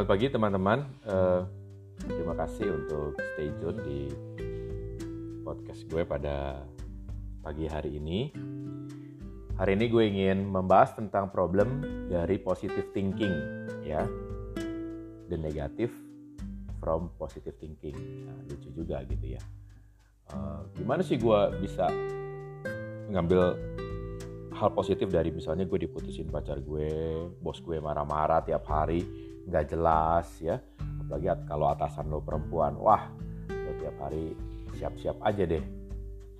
Selamat pagi teman-teman. Uh, terima kasih untuk stay tune di podcast gue pada pagi hari ini. Hari ini gue ingin membahas tentang problem dari positive thinking, ya, dan negatif from positive thinking. Nah, lucu juga gitu ya. Uh, gimana sih gue bisa mengambil hal positif dari misalnya gue diputusin pacar gue, bos gue marah-marah tiap hari, nggak jelas ya. Apalagi kalau atasan lo perempuan, wah lo tiap hari siap-siap aja deh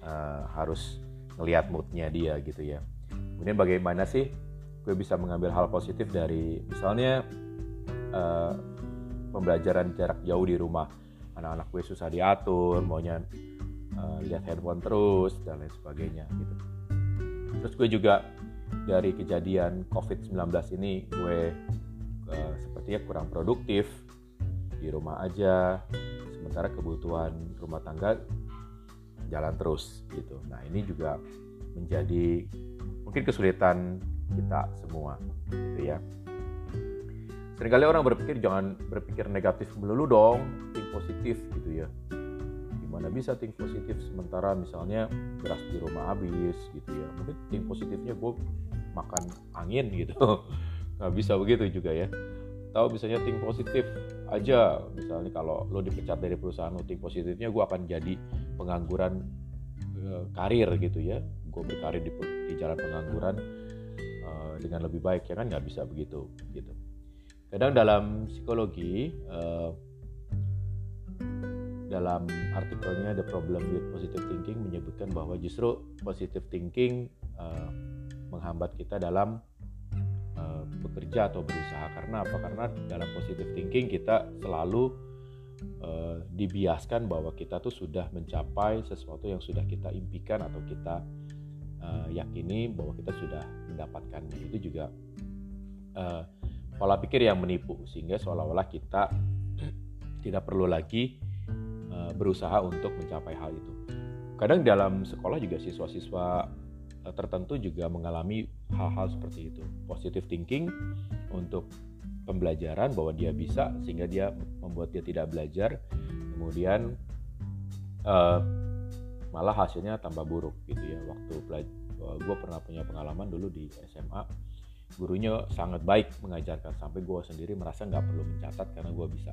uh, harus ngelihat moodnya dia gitu ya. Kemudian bagaimana sih gue bisa mengambil hal positif dari misalnya uh, pembelajaran jarak jauh di rumah. Anak-anak gue susah diatur, maunya uh, lihat handphone terus dan lain sebagainya gitu terus gue juga dari kejadian COVID-19 ini gue uh, sepertinya kurang produktif di rumah aja. Sementara kebutuhan rumah tangga jalan terus gitu. Nah ini juga menjadi mungkin kesulitan kita semua gitu ya. Seringkali orang berpikir jangan berpikir negatif melulu dong think positif gitu ya. Gimana bisa think positif sementara misalnya beras di rumah habis gitu ya. Mungkin think positifnya gue makan angin gitu nggak bisa begitu juga ya. Tahu misalnya think positif aja. Misalnya kalau lo dipecat dari perusahaan lo think positifnya gue akan jadi pengangguran e, karir gitu ya. Gue berkarir di, di jalan pengangguran e, dengan lebih baik ya kan? Nggak bisa begitu gitu. Kadang dalam psikologi e, dalam artikelnya The Problem with Positive Thinking menyebutkan bahwa justru positive thinking uh, menghambat kita dalam uh, bekerja atau berusaha karena apa? Karena dalam positive thinking kita selalu uh, dibiaskan bahwa kita tuh sudah mencapai sesuatu yang sudah kita impikan atau kita uh, yakini bahwa kita sudah mendapatkannya. Itu juga uh, pola pikir yang menipu sehingga seolah-olah kita tidak perlu lagi berusaha untuk mencapai hal itu. Kadang dalam sekolah juga siswa-siswa tertentu juga mengalami hal-hal seperti itu. Positive thinking untuk pembelajaran bahwa dia bisa sehingga dia membuat dia tidak belajar, kemudian uh, malah hasilnya tambah buruk gitu ya. Waktu belajar, eh, gue pernah punya pengalaman dulu di SMA, gurunya sangat baik mengajarkan sampai gue sendiri merasa nggak perlu mencatat karena gue bisa.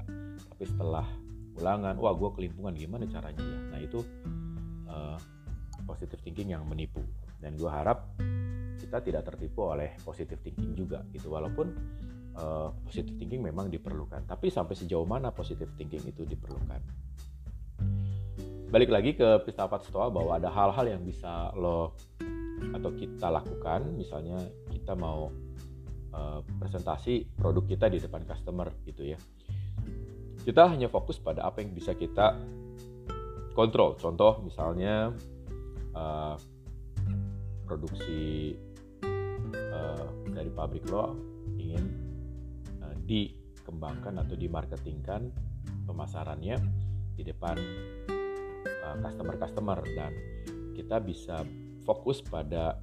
Tapi setelah ulangan wah gue kelimpungan gimana caranya ya nah itu uh, positive thinking yang menipu dan gue harap kita tidak tertipu oleh positive thinking juga gitu. Walaupun uh, positive thinking memang diperlukan tapi sampai sejauh mana positive thinking itu diperlukan? Balik lagi ke filsafat stoa bahwa ada hal-hal yang bisa lo atau kita lakukan. Misalnya kita mau uh, presentasi produk kita di depan customer gitu ya. Kita hanya fokus pada apa yang bisa kita kontrol. Contoh misalnya uh, produksi uh, dari pabrik lo ingin uh, dikembangkan atau dimarketingkan pemasarannya di depan customer-customer uh, dan kita bisa fokus pada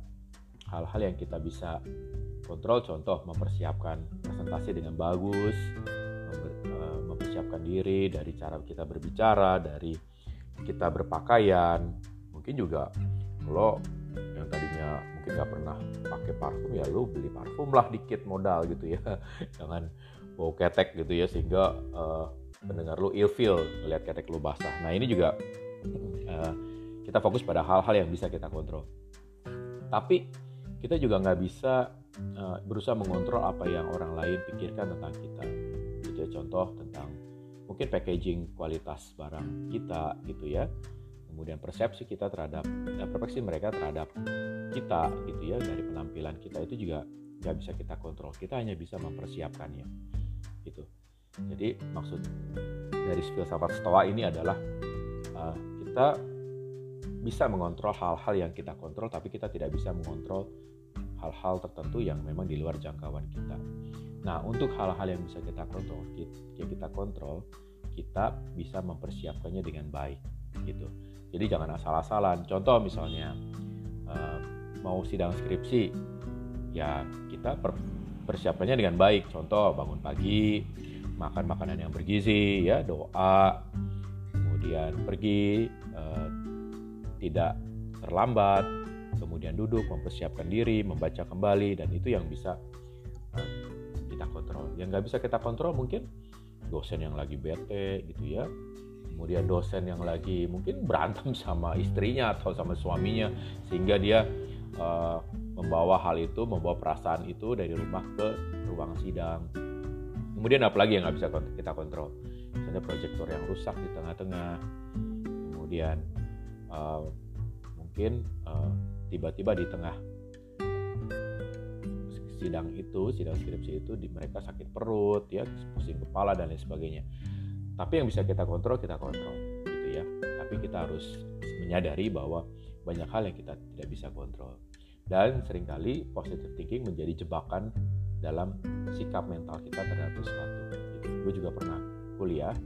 hal-hal yang kita bisa kontrol contoh mempersiapkan presentasi dengan bagus mempersiapkan diri dari cara kita berbicara, dari kita berpakaian. Mungkin juga lo tadinya mungkin nggak pernah pakai parfum ya lo beli parfum lah dikit modal gitu ya. Jangan bau ketek gitu ya sehingga uh, pendengar lo ilfeel melihat ketek lo basah. Nah ini juga uh, kita fokus pada hal-hal yang bisa kita kontrol. Tapi kita juga nggak bisa uh, berusaha mengontrol apa yang orang lain pikirkan tentang kita. Gitu ya, contoh tentang mungkin packaging kualitas barang kita gitu ya kemudian persepsi kita terhadap ya, persepsi mereka terhadap kita gitu ya dari penampilan kita itu juga nggak bisa kita kontrol. Kita hanya bisa mempersiapkannya gitu. Jadi maksud dari filsafat stoa ini adalah uh, kita bisa mengontrol hal-hal yang kita kontrol tapi kita tidak bisa mengontrol hal-hal tertentu yang memang di luar jangkauan kita. Nah, untuk hal-hal yang bisa kita kontrol, yang kita kontrol, kita bisa mempersiapkannya dengan baik, gitu. Jadi jangan asal-asalan. Contoh misalnya uh, mau sidang skripsi, ya kita per persiapannya dengan baik. Contoh bangun pagi, makan makanan yang bergizi ya doa kemudian pergi uh, tidak terlambat kemudian duduk mempersiapkan diri membaca kembali dan itu yang bisa uh, kita kontrol yang nggak bisa kita kontrol mungkin dosen yang lagi bete gitu ya kemudian dosen yang lagi mungkin berantem sama istrinya atau sama suaminya sehingga dia uh, membawa hal itu membawa perasaan itu dari rumah ke ruang sidang. Kemudian apalagi yang nggak bisa kita kontrol? Misalnya proyektor yang rusak di tengah-tengah. Kemudian uh, mungkin uh, tiba-tiba di tengah sidang itu sidang skripsi itu di mereka sakit perut ya pusing kepala dan lain sebagainya tapi yang bisa kita kontrol kita kontrol gitu ya tapi kita harus menyadari bahwa banyak hal yang kita tidak bisa kontrol dan sering kali positive thinking menjadi jebakan dalam sikap mental kita terhadap sesuatu. Gitu. Gue juga pernah kuliah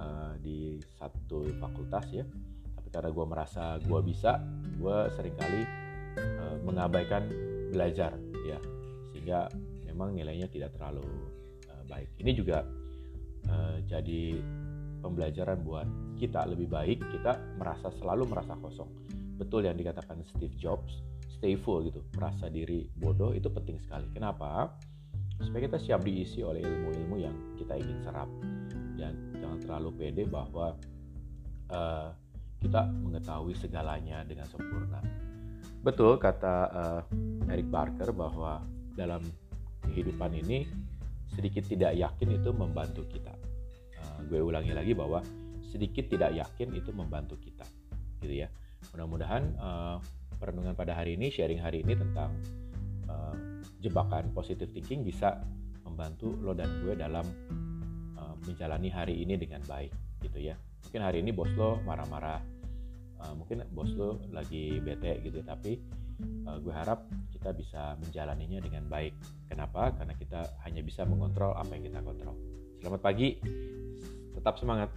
uh, di satu fakultas ya, tapi karena gue merasa gue bisa, gue sering kali uh, mengabaikan belajar ya, sehingga memang nilainya tidak terlalu uh, baik. Ini juga uh, jadi pembelajaran buat kita lebih baik. Kita merasa selalu merasa kosong. Betul yang dikatakan Steve Jobs stay full gitu merasa diri bodoh itu penting sekali kenapa supaya kita siap diisi oleh ilmu-ilmu yang kita ingin serap dan jangan terlalu pede bahwa uh, kita mengetahui segalanya dengan sempurna betul kata uh, Eric Barker bahwa dalam kehidupan ini sedikit tidak yakin itu membantu kita uh, gue ulangi lagi bahwa sedikit tidak yakin itu membantu kita gitu ya mudah-mudahan uh, perenungan pada hari ini, sharing hari ini tentang uh, jebakan positive thinking bisa membantu lo dan gue dalam uh, menjalani hari ini dengan baik gitu ya. Mungkin hari ini bos lo marah-marah, uh, mungkin bos lo lagi bete gitu, tapi uh, gue harap kita bisa menjalaninya dengan baik. Kenapa? Karena kita hanya bisa mengontrol apa yang kita kontrol. Selamat pagi, tetap semangat.